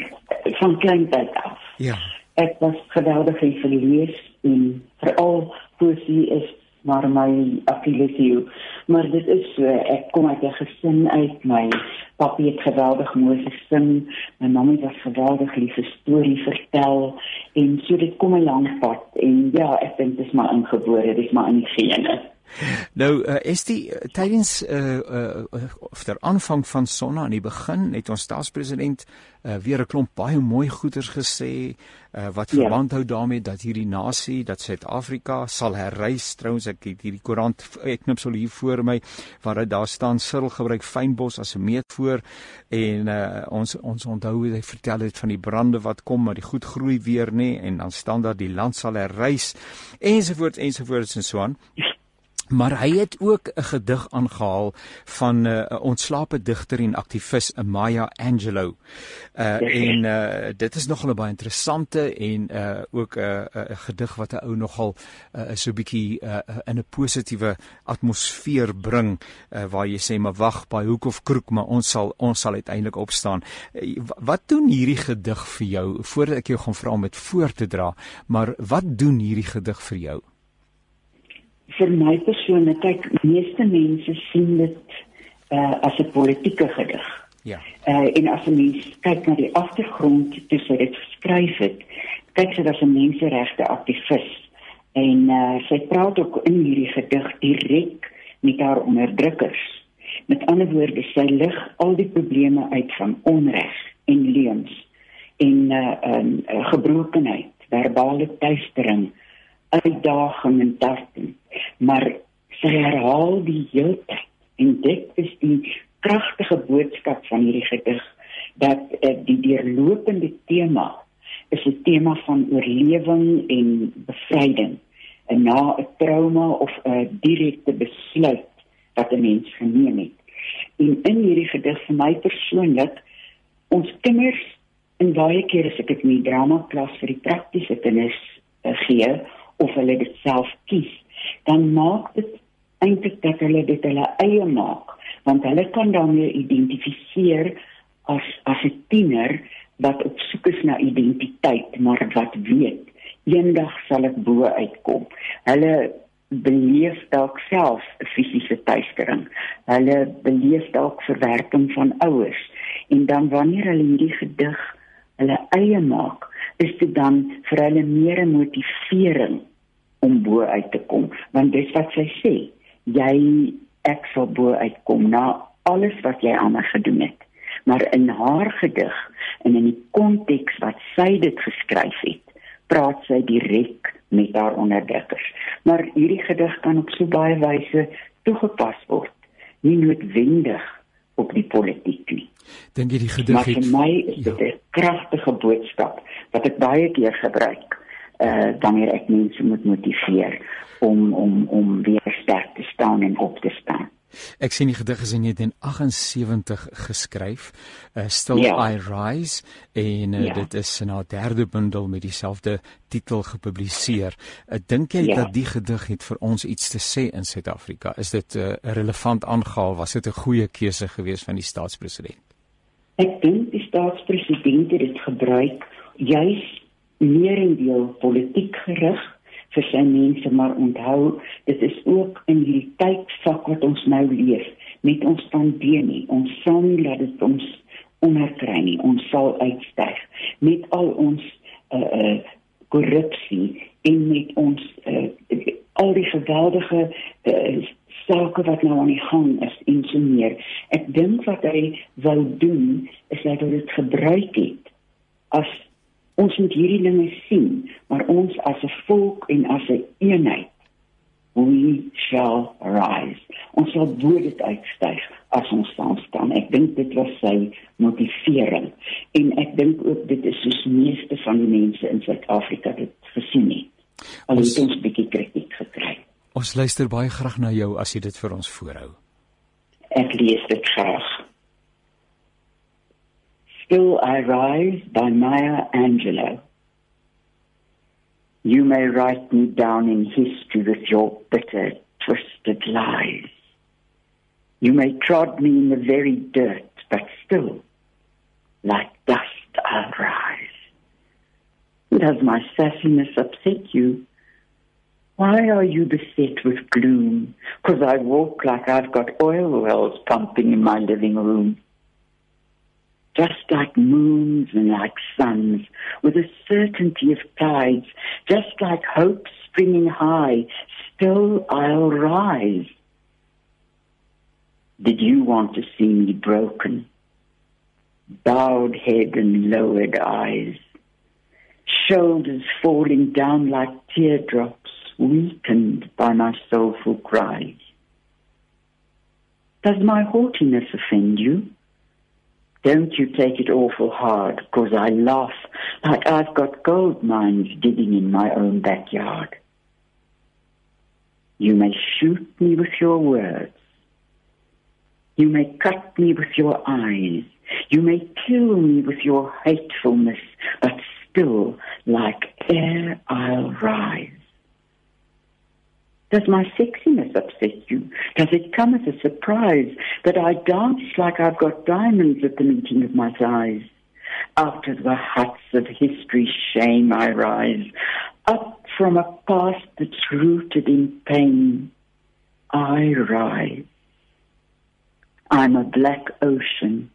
van klein tyd af. Ja. Ek was geweldig in verlees en veral poesie is maar my affiliasie. Maar dit is so, ek kom uit 'n gesin uit my papie het geweldig mooi gesing, my mamma het geweldig liefde storie vertel en so dit kom 'n lang pad en ja, ek dink dit is maar ingebore, dit is maar in die gene. Nou uh, is die uh, tydens uh, uh, of ter aanvang van Sonna aan die begin het ons staatspresident uh, weer 'n klomp baie mooi goeders gesê uh, wat ja. verband ja. hou daarmee dat hierdie nasie, dat Suid-Afrika sal herrys. Trouens ek het hierdie koerant ek knipsel hier voor my waar dit daar staan Cyril gebruik fynbos as 'n meetvoer en uh, ons ons onthou hy vertel het van die brande wat kom maar die goed groei weer nê en dan staan daar die land sal herrys ensovoorts ensovoorts en so aan. Maar hy het ook 'n gedig aangehaal van 'n uh, ontslape digter en aktivis, Maya Angelou. Uh en uh dit is nogal 'n baie interessante en uh ook 'n uh, 'n uh, gedig wat 'n ou nogal uh, so 'n bietjie uh, in 'n positiewe atmosfeer bring uh, waar jy sê maar wag by hoek of kroek maar ons sal ons sal uiteindelik opstaan. Uh, wat doen hierdie gedig vir jou voordat ek jou gaan vra om dit voor te dra, maar wat doen hierdie gedig vir jou? Vir my persoonlik kyk meeste mense sien dit uh, as 'n politieke gedig. Ja. Uh, en as 'n mens kyk na die agtergrond toe sy dit geskryf het, kyk sy as 'n menseregte aktivis en uh, sy praat ook in hierdie gedig direk met haar onderdrukkers. Met ander woorde, sy lig al die probleme uit van onreg en leuns en uh, um, gebrokenheid, verbale teistering, uitdaging en tarting. Maar sy herhaal die hele tyd. En dit is die kragtige boodskap van hierdie gedig dat uh, die deurlopende tema is 'n tema van oorlewing en bevryding. En na 'n trauma of 'n direkte besluit wat 'n mens geneem het. En in hierdie gedig vir my persoonlik ons kinders en baie keer as ek dit in die drama klas vir die praktiese kinders uh, gee of hulle dit self kies dan maak dit eintlik dat hulle dit hulle eie maak want hulle kan daarmee identifiseer as as 'n tiener wat op soek is na identiteit maar wat weet eendag sal ek bo uitkom. Hulle beleef dalk self fisiese teistering. Hulle beleef dalk verwerking van ouers. En dan wanneer hulle hierdie gedig hulle eie maak is dit dan vir hulle meer 'n motivering om bo uit te kom. Want dis wat sy sê jy ek sal bo uitkom na alles wat jy aan my gedoen het. Maar in haar gedig en in die konteks wat sy dit geskryf het praat sy direk met haar onderdrukkers. Maar hierdie gedig kan op so baie wyse toegepas word nie noodwendig op die politiek nie. Dink jy die gedig het vir my is dit ja. 'n kragtige boodskap wat ek baie keer gebruik uh wanneer ek mense moet motiveer om om om weer sterk te staan en op te staan. Ek sien die gedig is in 1978 geskryf, uh, Still ja. I Rise en uh, ja. dit is in haar derde bundel met dieselfde titel gepubliseer. Ek uh, dink jy ja. dat die gedig het vir ons iets te sê in Suid-Afrika? Is dit 'n uh, relevant aangehaal? Was dit 'n goeie keuse geweest van die staatspresident? Ek dink die staatspresident het dit gebruik juis meerendeel politiek gerig vir sy mense maar onthou dit is ook in hierdie tydsak wat ons nou leef met ons pandemie. Ons sal nie laat dit ons onderkry nie. Ons sal uitstyg met al ons uh, uh, korrupsie en met ons uh, al die geweldige uh, sake wat nou aan die gang is en so meer. Ek dink wat hy wou doen is dat hy dit gebruik het as ons moet hierdie dinge sien, maar ons as 'n volk en as 'n eenheid we shall rise. Ons sal bo dit uitstyg as ons staan. Ek dink dit was sy motivering en ek dink ook dit is soos meeste van die mense in Suid-Afrika dit gesien het. Ons het ons bietjie kritiek gekry. Ons luister baie graag na jou as jy dit vir ons voorhou. Ek lees dit graag. Still I Rise by Maya Angelou. You may write me down in history with your bitter, twisted lies. You may trod me in the very dirt, but still, like dust I'll rise. Does my sassiness upset you? Why are you beset with gloom? Because I walk like I've got oil wells pumping in my living room just like moons and like suns, with a certainty of tides, just like hope springing high, still I'll rise. Did you want to see me broken? Bowed head and lowered eyes, shoulders falling down like teardrops, weakened by my soulful cries. Does my haughtiness offend you? Don't you take it awful hard, cause I laugh like I've got gold mines digging in my own backyard. You may shoot me with your words. You may cut me with your eyes. You may kill me with your hatefulness, but still, like air, I'll rise. Does my sexiness upset you? Does it come as a surprise that I dance like I've got diamonds at the meeting of my thighs? Out of the huts of history's shame I rise, up from a past that's rooted in pain. I rise. I'm a black ocean,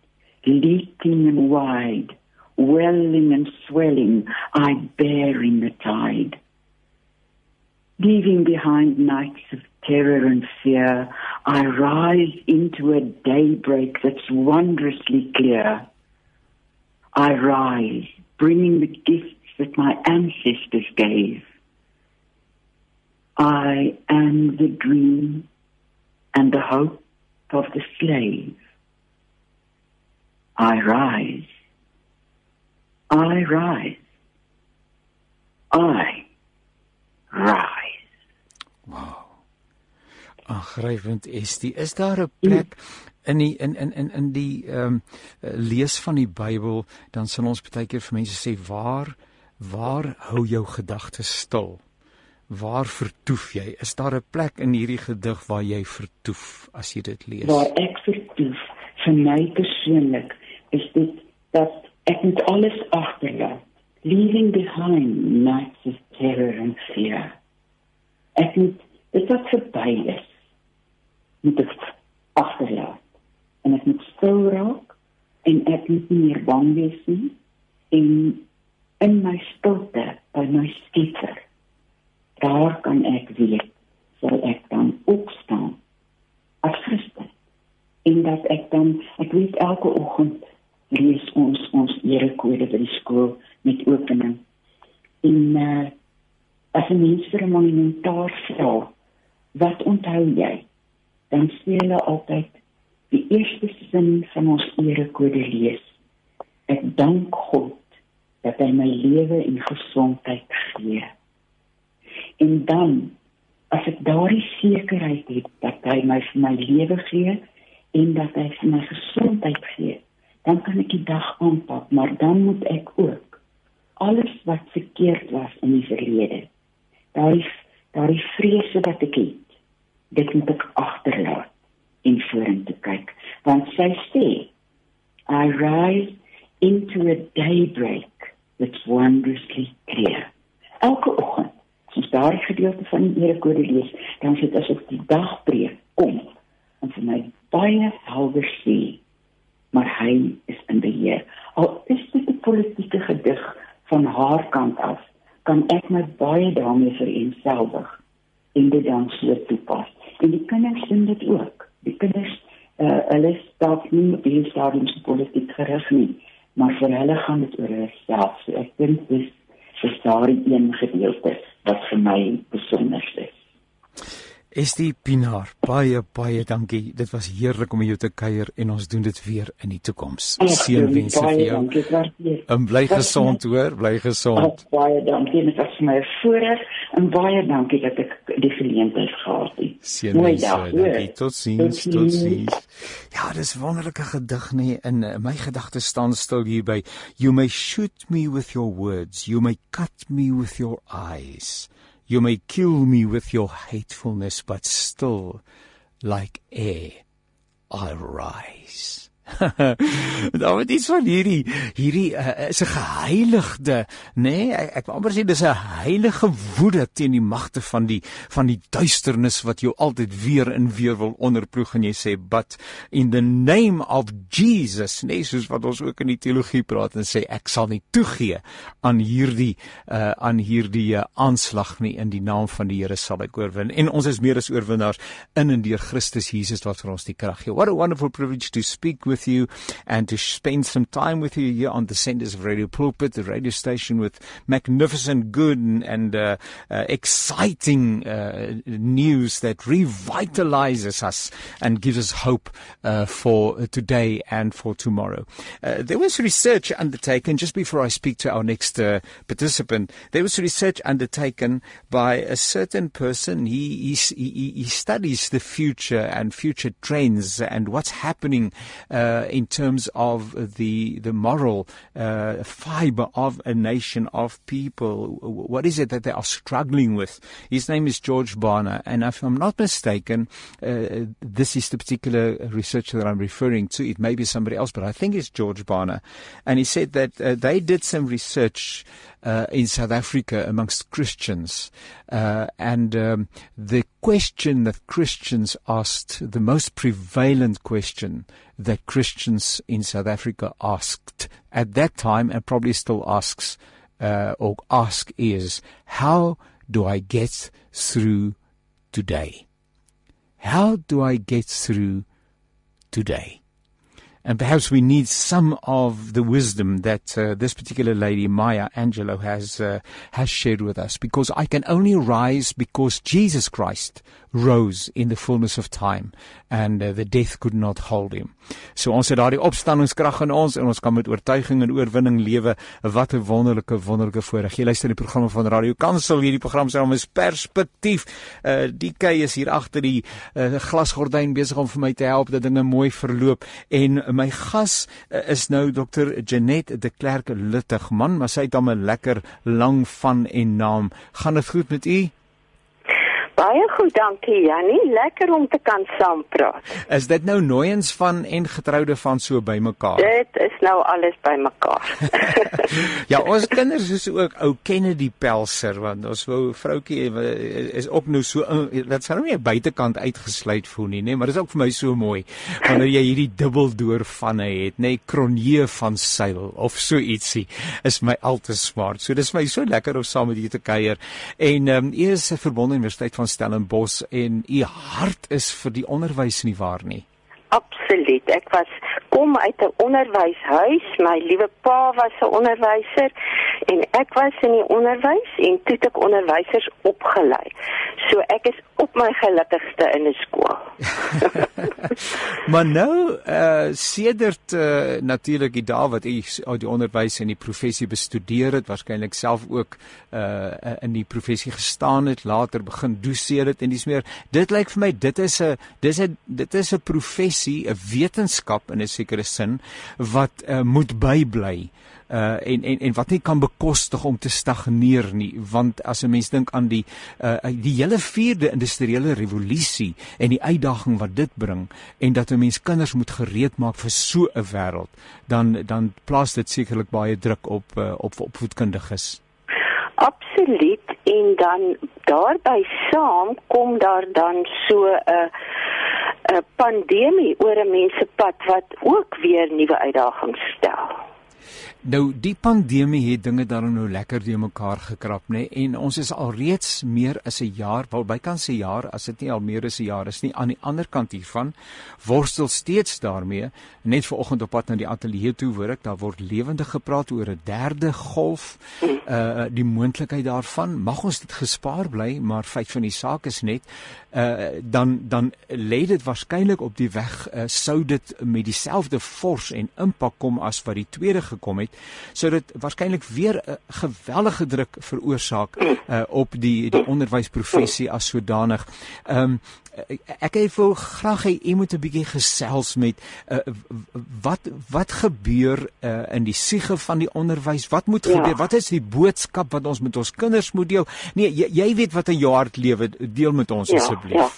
leaking and wide, welling and swelling, I bear in the tide leaving behind nights of terror and fear, I rise into a daybreak that's wondrously clear. I rise, bringing the gifts that my ancestors gave. I am the dream and the hope of the slave. I rise. I rise. I rise. Wow. Aangrypend Estie, is daar 'n plek in die in in in in die ehm um, lees van die Bybel, dan sal ons baie keer vir mense sê waar waar hou jou gedagtes stil? Waar vertoef jy? Is daar 'n plek in hierdie gedig waar jy vertoef as jy dit lees? Waar ek vertoef, vir my persoonlik, is dit dat ek met alles agterlaat, leaving behind nights of terror and fear ek moet dit wat verby is moet ek agterlaat. En ek moet stil raak en ek moet nie meer bang wees nie. En in my stilte by my skieter daar kan ek weet sal ek dan opstaan as Christen en dat ek dan ek weet elke oggend lees ons ons erekode by die skool met opening. En uh, as 'n mens vir 'n monumentaar vra, wat onthou jy? Dan sê hulle altyd die eerste sin van ons erekode lees. Ek dank God dat hy my lewe en gesondheid gee. En dan as ek daardie sekerheid het dat hy my vir my lewe gee en dat hy vir my gesondheid gee, dan kan ek die dag aanpak, maar dan moet ek ook alles wat verkeerd was in die verlede daai daai vrese wat ek het dit moet ek agterlaat en vorentoe kyk want sy sê i rise into a daybreak that's wondrously clear. Elke oggend as daar 'n gedeelte van die Here lees dan sit asof die dag breek kom en vir my baie helder sê maar hy is in beheer. Al is dit 'n politieke gedig van haar kant af kan ek my baie daarmee vereenselwig en dit dan so toepas. En die kinders doen dit ook. Die kinders uh, hulle stap nie op die stadium se politiek gerig nie, maar vir hulle gaan dit oor hulle self. So ek dink dis dis daardie een gedeelte wat vir my besonder is. Estie Pinaar, baie baie dankie. Dit was heerlik om jou te kuier en ons doen dit weer in die toekoms. Seënwense vir jou. En bly gesond hoor, bly gesond. Oh, baie dankie. Dit was my voorreg en baie dankie dat ek die geleentheid gehad het. Seënwense. Dankie. Totsiens, totsiens. Ja, dis wonderlike gedig nê nee, in my gedagtes staan stil hier by You may shoot me with your words, you may cut me with your eyes. You may kill me with your hatefulness, but still, like air, I rise. Daar word iets van hierdie hierdie uh, is 'n geheiligde, nê? Nee, ek, ek wil amper sê dis 'n heilige woede teen die magte van die van die duisternis wat jou altyd weer en weer wil onderploeg en jy sê but in the name of Jesus, nee, soos wat ons ook in die teologie praat en sê ek sal nie toegee aan hierdie uh, aan hierdie uh, aanslag nie in die naam van die Here sal ek oorwin. En ons is meer as oorwinnaars in en deur Christus Jesus wat vir ons die krag gee. What a wonderful privilege to speak with with you and to spend some time with you here on the Senders of Radio Pulpit, the radio station with magnificent, good, and, and uh, uh, exciting uh, news that revitalizes us and gives us hope uh, for today and for tomorrow. Uh, there was research undertaken, just before I speak to our next uh, participant, there was research undertaken by a certain person. He, he, he studies the future and future trends and what's happening uh, uh, in terms of the the moral uh, fiber of a nation of people. What is it that they are struggling with? His name is George Barner, and if I'm not mistaken, uh, this is the particular researcher that I'm referring to. It may be somebody else, but I think it's George Barner, and he said that uh, they did some research uh, in South Africa amongst Christians. Uh, and um, the question that Christians asked, the most prevalent question that Christians in South Africa asked at that time and probably still asks uh, or ask is, how do I get through today? How do I get through today? And perhaps we need some of the wisdom that uh, this particular lady, Maya Angelou, has uh, has shared with us. Because I can only rise because Jesus Christ rose in the fullness of time and uh, the death could not hold him. So ons het daardie opstandingskrag in ons en ons kan met oortuiging en oorwinning lewe. Wat 'n wonderlike wonderlike voorreg. Jy luister die programme van Radio Kansel. Hierdie program se naam is Perspektief. Uh die kei is hier agter die uh, glasgordyn besig om vir my te help dat dinge mooi verloop en my gas uh, is nou Dr. Janet de Klerk Luttig man, maar sy het hom 'n lekker lang van en naam. Gaan dit goed met u? Baie goed, dankie Jannie. Lekker om te kan saampraat. Is dit nou nooiens van en getroude van so bymekaar? Dit is nou alles bymekaar. ja, ons kinders is ook ou Kennedy Pelser want ons wou vroutjie is ook nou so dit sou nou nie buitekant uitgesluit voel nie, nê, maar dit is ook vir my so mooi wanneer jy hierdie dubbeldoor vanne het, nê, kronje van seil of so ietsie is my altyd smart. So dis my so lekker om saam met julle te kuier. En ehm um, u is verbonde universiteit van Stellenbosch en u hart is vir die onderwys nie waar nie. Absoluut. Ek was kom uit 'n onderwyshuis. My liewe pa was 'n onderwyser en ek was in die onderwys en toe ek onderwysers opgelei. So ek is op my gelukkigste in 'n skool. maar nou uh sedert uh, natuurlik die dae wat u uit die onderwys en die professie bestudeer het, waarskynlik self ook uh in die professie gestaan het, later begin doseer het en dis meer. Dit lyk vir my dit is 'n dis 'n dit is 'n professie, 'n wetenskap in 'n sekere sin wat uh, moet bybly uh en en en wat nie kan bekostig om te stagneer nie. Want as 'n mens dink aan die uh die hele 4de industriële revolusie en die uitdaging wat dit bring en dat 'n mens kinders moet gereed maak vir so 'n wêreld dan dan plaas dit sekerlik baie druk op uh, op opvoedkundiges. Absoluut. En dan daarby saam kom daar dan so 'n uh, 'n pandemie oor 'n mensepad wat ook weer nuwe uitdagings stel. Nou die pandemie het dinge dan nou lekker die mekaar gekrap nê nee? en ons is al reeds meer as 'n jaar wel bykans 'n jaar as dit nie al meer as 'n jaar is nie aan die ander kant hiervan worstel steeds daarmee net vanoggend op pad na die ateljee toe hoor ek daar word lewendig gepraat oor 'n derde golf uh die moontlikheid daarvan mag ons dit gespaar bly maar feit van die saak is net uh dan dan lê dit waarskynlik op die weg uh, sou dit met dieselfde vors en impak kom as wat die tweede gekom het sou dit waarskynlik weer 'n geweldige druk veroorsaak uh, op die die onderwysprofessie as sodanig. Ehm um, ek ek wil graag hê u moet 'n bietjie gesels met uh, wat wat gebeur uh, in die siege van die onderwys? Wat moet gebeur? Ja. Wat is die boodskap wat ons met ons kinders moet deel? Nee, jy, jy weet wat in jou hart lewe, deel met ons ja, asseblief. Ja.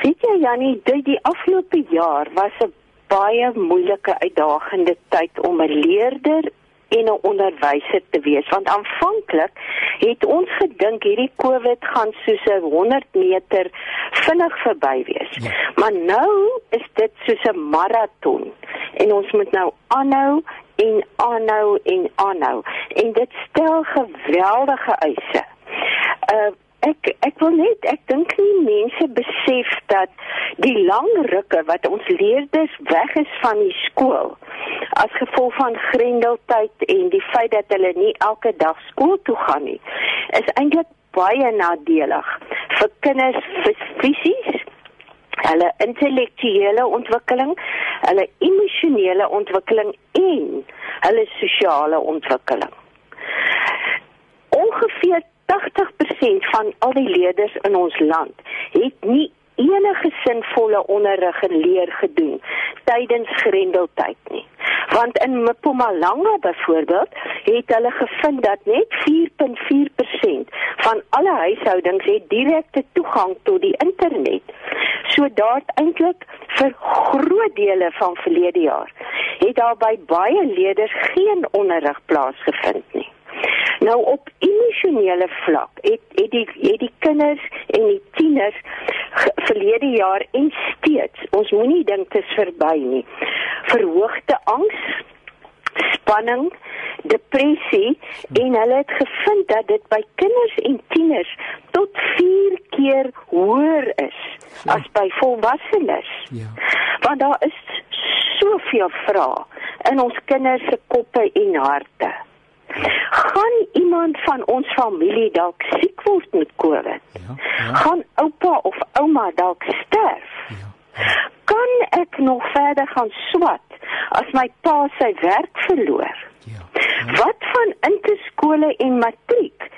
Sien jy Jannie, die, die afgelope jaar was 'n baie moeilike uitdagende tyd om 'n leerder en 'n onderwyser te wees want aanvanklik het ons gedink hierdie COVID gaan soos 'n 100 meter vinnig verby wees. Ja. Maar nou is dit soos 'n maraton en ons moet nou aanhou en aanhou en aanhou en dit stel geweldige eise. Uh ek ek wil net ek dink nie mense besef dat die lang rukke wat ons leerders weg is van die skool as gevolg van grendeltyd en die feit dat hulle nie elke dag skool toe gaan nie, is eintlik baie nadelig vir kinders fisies hulle intellektuele ontwikkeling, hulle emosionele ontwikkeling en hulle sosiale ontwikkeling. Ongeveer 80% van al die leerders in ons land het nie enige sinvolle onderrig en leer gedoen tydens grendeltyd nie. Want in Mpumalanga byvoorbeeld het hulle gevind dat net 4.4% van alle huishoudings het direkte toegang tot die internet. So daar eintlik vir groot dele van verlede jaar het daar by baie leerders geen onderrig plaasgevind nie. Nou op emosionele vlak het het die het die kinders en die tieners verlede jaar en steeds ons moenie dink dit is verby nie. Verhoogde angs, spanning, depressie en hulle het gevind dat dit by kinders en tieners tot 4 keer hoër is ja. as by volwassenes. Ja. Want daar is soveel vrae in ons kinders se koppe en harte gaan iemand van ons familie dalk siek word met COVID? Ja, ja. Gaan oupa of ouma dalk sterf? Ja, ja. Kan ek nog verder gaan swat as my pa sy werk verloor? Ja, ja. Wat van interskole en matriek?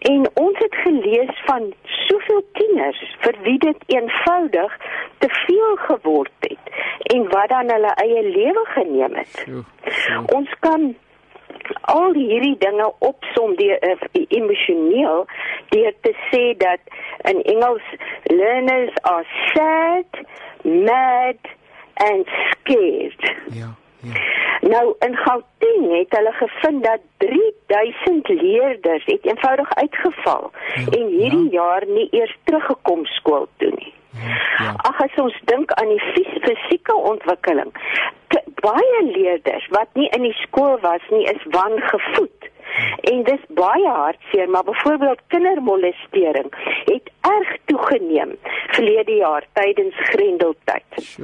En ons het gelees van soveel tieners vir wie dit eenvoudig te veel geword het en wat dan hulle eie lewe geneem het. So, so. Ons kan al hierdie dinge opsom deur uh, emosioneel deur te sê dat in Engels learners are sad, mad and scared. Ja. Ja. Nou in Gauteng het hulle gevind dat 3000 leerders het eenvoudig uitgeval ja, en hierdie ja. jaar nie eers teruggekom skool toe nie. Ja. Ag as ons dink aan die fisieke ontwikkeling, baie leerders wat nie in die skool was nie, is wangevoed. En dis baie hartseer, maar byvoorbeeld kindermolestering het erg toegeneem verlede jaar tydens Grendeltyd.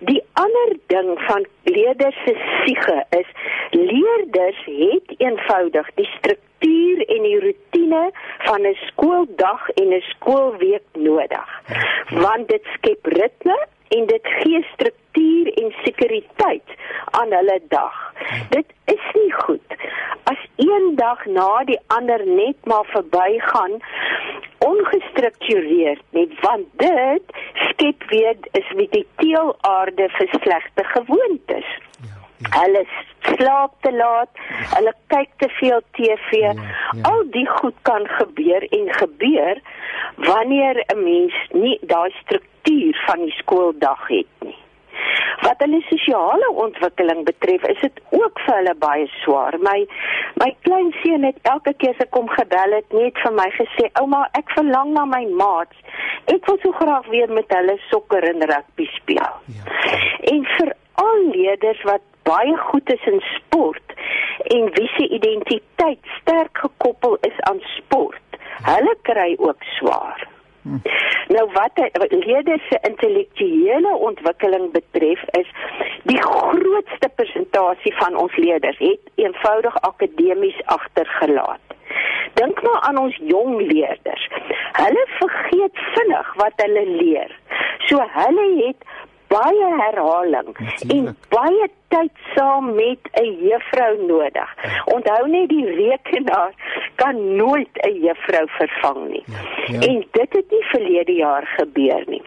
Die ander ding van leerders se siege is leerders het eenvoudig die struktuur en die rotine van 'n skooldag en 'n skoolweek nodig. Want dit skep ritme en dit gee struktuur en sekuriteit aan hulle dag. Dit is nie goed een dag na die ander net maar verbygaan ongestruktureerd nie want dit skep weer is met die teelaarde vir slegte gewoontes. Ja, ja. Hulle slaap te laat, ja. hulle kyk te veel TV. Ja, ja. Al die goed kan gebeur en gebeur wanneer 'n mens nie daai struktuur van die skooldag het nie. Wat hulle sosiale ontwikkeling betref, is dit ook vir hulle baie swaar. My my klein seun het elke keer as ek kom gebel het, net vir my gesê, "Ouma, ek verlang na my maats. Ek wil so graag weer met hulle sokker en rugby speel." Ja. En vir al leerders wat baie goed is in sport en wie se identiteit sterk gekoppel is aan sport, hulle kry ook swaar. Nou wat leerders se intellektuele ontwikkeling betref is die grootste persentasie van ons leerders het eenvoudig akademies agtergelaat. Dink maar aan ons jong leerders. Hulle vergeet vinnig wat hulle leer. So hulle het baie herhaling en baie tyd saam met 'n juffrou nodig. Ja. Onthou net die rekenaar kan nooit 'n juffrou vervang nie. Ja. Ja. En dit het nie verlede jaar gebeur nie.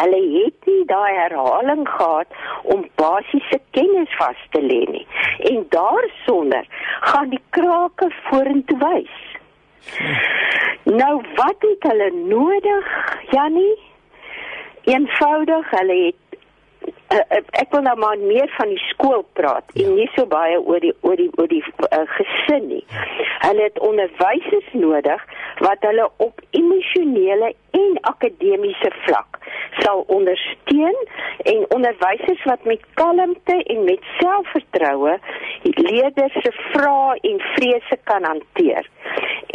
Hulle het nie daai herhaling gehad om basiese kennis vas te lê nie. En daarsonder gaan die krake vorentoe wys. Nou wat het hulle nodig, Jannie? eenvoudig hulle het uh, ek wil nou maar meer van die skool praat en nie so baie oor die oor die oor die uh, gesin nie. Hulle het onderwysers nodig wat hulle op emosionele en akademiese vlak sal ondersteun en onderwysers wat met kalmte en met selfvertroue leerders se vrae en vrese kan hanteer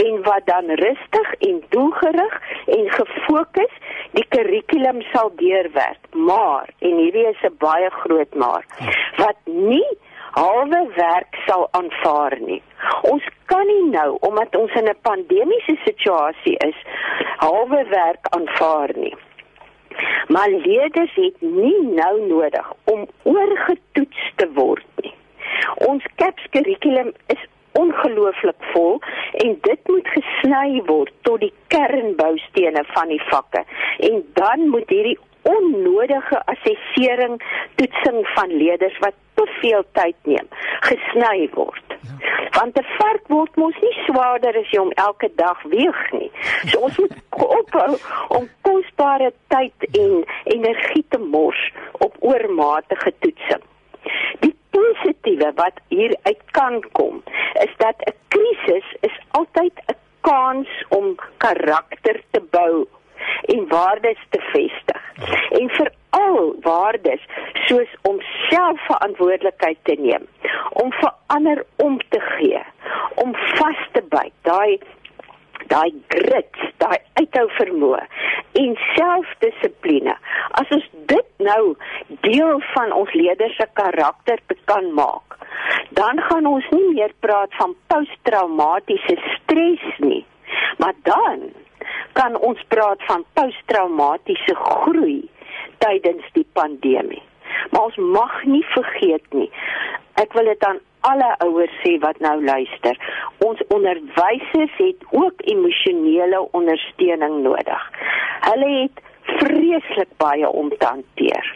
en wat dan rustig en doelgerig en gefokus die kurrikulum sal deurwerk. Maar en hierdie is 'n baie groot maar wat nie halwe werk sal aanvaar nie. Ons kan nie nou omdat ons in 'n pandemiese situasie is halwe werk aanvaar nie. Maar leerders het nie nou nodig om oorgetoets te word nie. Ons CAPS kurrikulum is ongelooflik vol en dit moet gesny word tot die kernboustene van die vakke en dan moet hierdie onnodige assessering toetsing van leerders wat te veel tyd neem gesny word. Ja. Want 'n vark word mos nie swaarder as jy hom elke dag weeg nie. So ons moet ophou om kosbare tyd en energie te mors op oormatige toetsing. Die positiewe wat hier uit kan kom is dat 'n krisis is altyd 'n kans om karakter te bou en waardes te vestig. En veral waardes soos om selfverantwoordelikheid te neem, om vir ander om te gee, om vas te byt, daai daai grit, daai uithou vermoë en selfdissipline. As ons dit nou deel van ons leerders se karakter kan maak, dan gaan ons nie meer praat van posttraumatiese stres nie, maar dan kan ons praat van posttraumatiese groei tydens die pandemie. Maar ons mag nie vergeet nie. Ek wil dit aan alle ouers sê wat nou luister. Ons onderwysers het ook emosionele ondersteuning nodig. Hulle het vreeslik baie om te hanteer.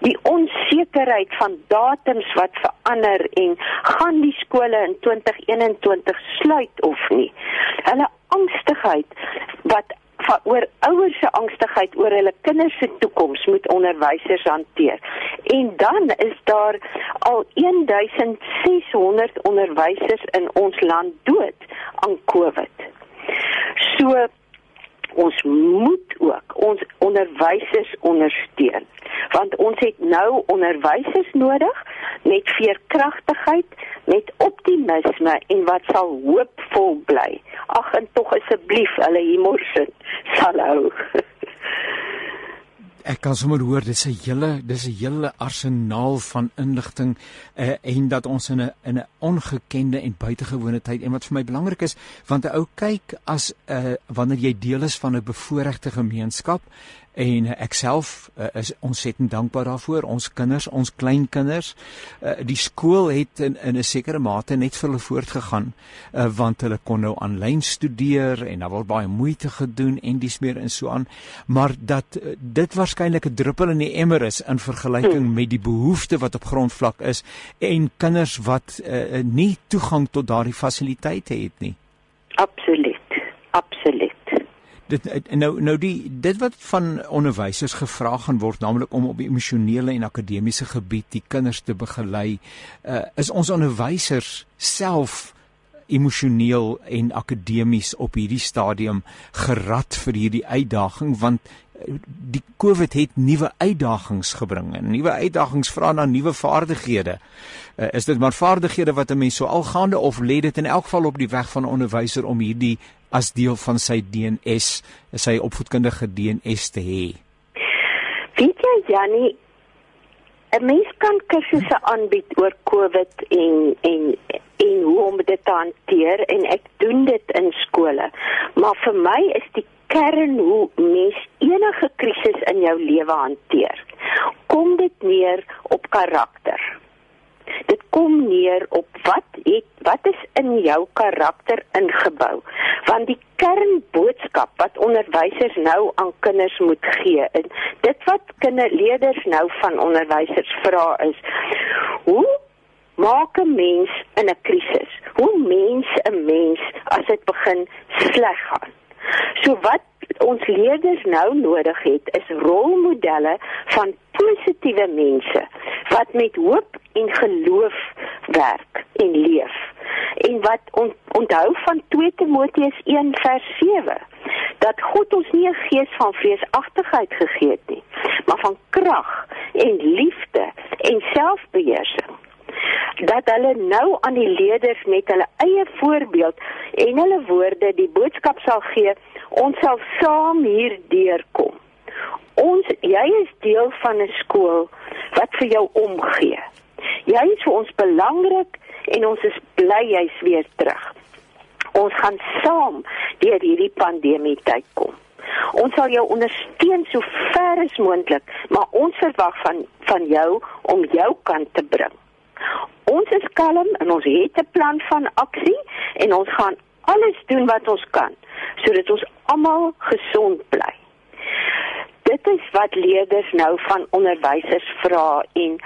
Die onsekerheid van datums wat verander en gaan die skole in 2021 sluit of nie. Hulle angstigheid wat oor ouers se angstigheid oor hulle kinders se toekoms moet onderwysers hanteer. En dan is daar al 1600 onderwysers in ons land dood aan COVID. So ons moet ook ons onderwysers ondersteun want ons het nou onderwysers nodig met veerkragtigheid met optimisme en wat sal hoopvol bly. Ag en tog asseblief hulle humor sal hou Ek kan sommer hoor dis 'n hele dis 'n hele arsenaal van inligting uh, en dat ons in 'n in 'n ongekende en buitengewone tyd en wat vir my belangrik is want 'n ou kyk as 'n uh, wanneer jy deel is van 'n bevoordeelde gemeenskap en ek self uh, is ontsettend dankbaar daarvoor. Ons kinders ons kleinkinders uh, die skool het in in 'n sekere mate net vir hulle voortgegaan uh, want hulle kon nou aanlyn studeer en daar word baie moeite gedoen en dis meer en so aan. Maar dat uh, dit waarskynlik 'n druppel in die emmer is in vergelyking met die behoefte wat op grondvlak is en kinders wat uh, nie toegang tot daardie fasiliteite het nie. Absoluut. Absoluut dit nou nou die dit wat van onderwysers gevra gaan word naamlik om op emosionele en akademiese gebied die kinders te begelei uh, is ons onderwysers self emosioneel en akademies op hierdie stadium gerad vir hierdie uitdaging want eh, die COVID het nuwe uitdagings gebring en nuwe uitdagings vra na nuwe vaardighede. Uh, is dit maar vaardighede wat 'n mens so algaande of lê dit in elk geval op die weg van 'n onderwyser om hierdie as deel van sy DNS, sy opvoedkundige DNS te hê. Weet jy Jannie, 'n mens kan kursusse aanbied oor COVID en en en hoe om dit te hanteer en ek doen dit in skole. Maar vir my is die kern hoe mens enige krisis in jou lewe hanteer. Kom dit neer op karakter dit kom neer op wat het wat is in jou karakter ingebou? Want die kernboodskap wat onderwysers nou aan kinders moet gee en dit wat kinderleerders nou van onderwysers vra is hoe maak 'n mens in 'n krisis hoe mens 'n mens as dit begin sleg gaan? So wat ons leerders nou nodig het, is rolmodelle van positiewe mense wat met hoop en geloof werk en leef. En wat on, onthou van 2 Timoteus 1 vers 7 dat God ons nie 'n gees van vreesagtigheid gegee het nie, maar van krag en liefde en selfbeheersing dat hulle nou aan die leerders met hulle eie voorbeeld en hulle woorde die boodskap sal gee ons sal saam hierdeur kom. Ons jy is deel van 'n skool wat vir jou omgee. Jy is vir ons belangrik en ons is bly jy's weer terug. Ons gaan saam deur hierdie pandemie tyd kom. Ons sal jou ondersteun so ver as moontlik, maar ons verwag van van jou om jou kant te bring. Ons is kalm en ons het 'n plan van aksie en ons gaan alles doen wat ons kan sodat ons almal gesond bly. Dit is wat leerders nou van onderwysers vra en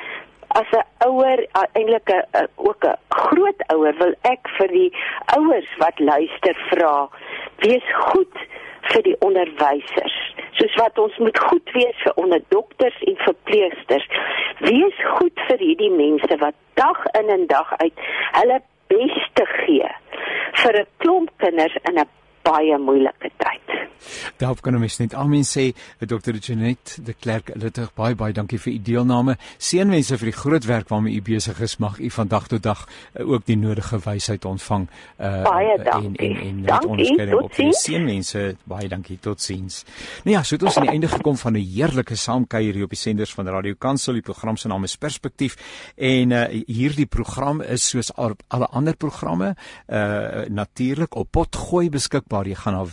as 'n ouer eintlik 'n ook 'n groot ouer wil ek vir die ouers wat luister vra wees goed vir die onderwysers. Soos wat ons moet goed wees vir onder dokters en verpleegsters. Wees goed vir hierdie mense wat dag in en dag uit hulle beste gee vir 'n klomp kinders in 'n baie moeilike tyd. Daarop kan ons net almal sê, Dr. Janet de Klerk, is baie baie dankie vir u deelname. Seënwense vir die groot werk waarmee u besig is. Mag u van dag tot dag uh, ook die nodige wysheid ontvang. Uh, baie dankie. En en en onderskeiding op die seënwense. Baie dankie. Totsiens. Nou ja, so het ons aan die einde gekom van 'n heerlike saamkuier hier op die senders van Radio Kansel. Die program se naam is Perspektief en uh, hierdie program is soos al, alle ander programme uh natuurlik op potgooi beskikbaar beskikbaar. Jy gaan na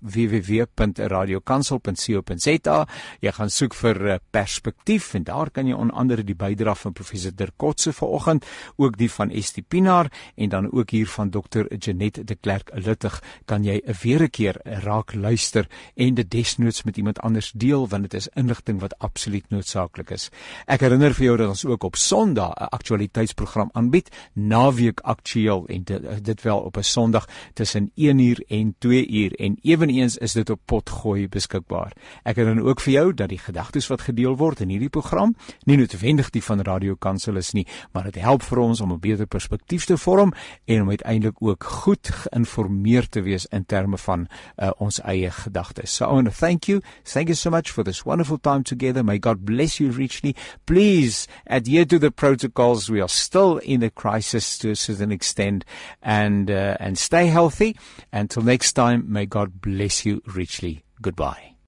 www.radiokansel.co.za. Jy gaan soek vir eh, perspektief en daar kan jy onder andere die bydrae van professor Dirk Kotse vanoggend, ook die van Estie Pinaar en dan ook hier van dokter Janet de Klerk Luttig kan jy 'n weer 'n keer raak luister en dit desnoods met iemand anders deel want dit is inligting wat absoluut noodsaaklik is. Ek herinner vir jou dat ons ook op Sondag 'n aktualiteitsprogram aanbied, Naweek Aktueel en dit, dit wel op 'n Sondag tussen 1 uur en 2 uur en eweneens is dit op potgooi beskikbaar. Ek dan ook vir jou dat die gedagtes wat gedeel word in hierdie program nie noodwendig die van Radio Kansel is nie, maar dit help vir ons om 'n beter perspektief te vorm en om uiteindelik ook goed geïnformeerd te wees in terme van uh, ons eie gedagtes. So I want to thank you. Thank you so much for this wonderful time together. May God bless you richly. Please adhere to the protocols. We are still in a crisis to a certain extent and uh, and stay healthy until next time, may God bless you richly. Goodbye.